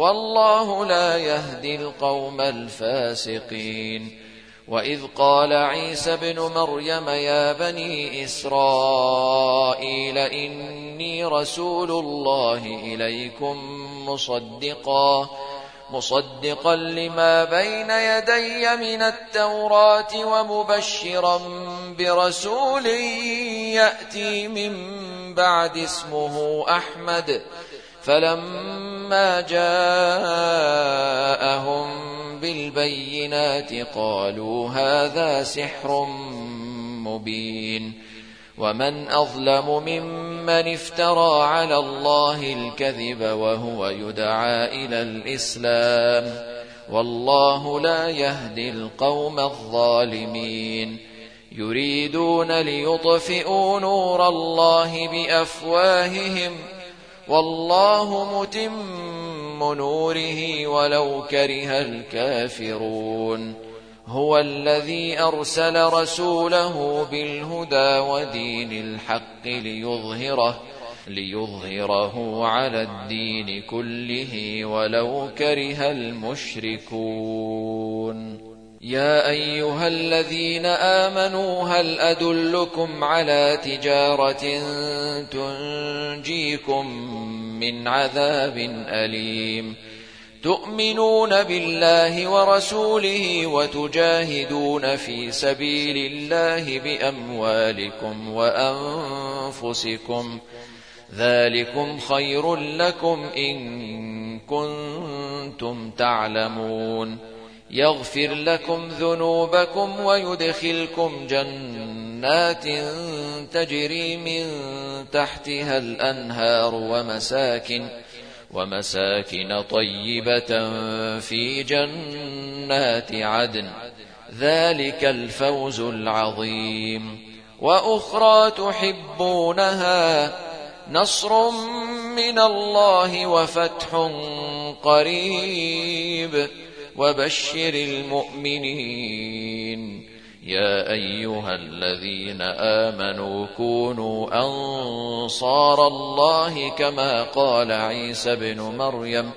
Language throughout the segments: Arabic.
والله لا يهدي القوم الفاسقين. وإذ قال عيسى ابن مريم يا بني إسرائيل إني رسول الله إليكم مصدقا مصدقا لما بين يدي من التوراة ومبشرا برسول يأتي من بعد اسمه أحمد. فلما جاءهم بالبينات قالوا هذا سحر مبين ومن أظلم ممن افترى على الله الكذب وهو يدعى إلى الإسلام والله لا يهدي القوم الظالمين يريدون ليطفئوا نور الله بأفواههم والله متم نوره ولو كره الكافرون. هو الذي أرسل رسوله بالهدى ودين الحق ليظهره ليظهره على الدين كله ولو كره المشركون. يا أيها الذين آمنوا هل أدلكم على تجارة تنجيكم من عذاب أليم؟ تؤمنون بالله ورسوله وتجاهدون في سبيل الله بأموالكم وأنفسكم. ذلكم خير لكم إن كنتم تعلمون. يغفر لكم ذنوبكم ويدخلكم جنات تجري من تحتها الأنهار ومساكن ومساكن طيبة في جنات عدن. ذلك الفوز العظيم. وأخرى تحبونها نصر من الله وفتح قريب. وبشر المؤمنين. يا أيها الذين آمنوا كونوا أنصار الله كما قال عيسى ابن مريم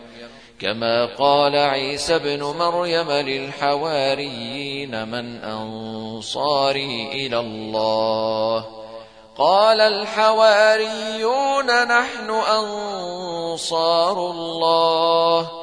كما قال عيسى ابن مريم للحواريين من أنصاري إلى الله. قال الحواريون نحن أنصار الله.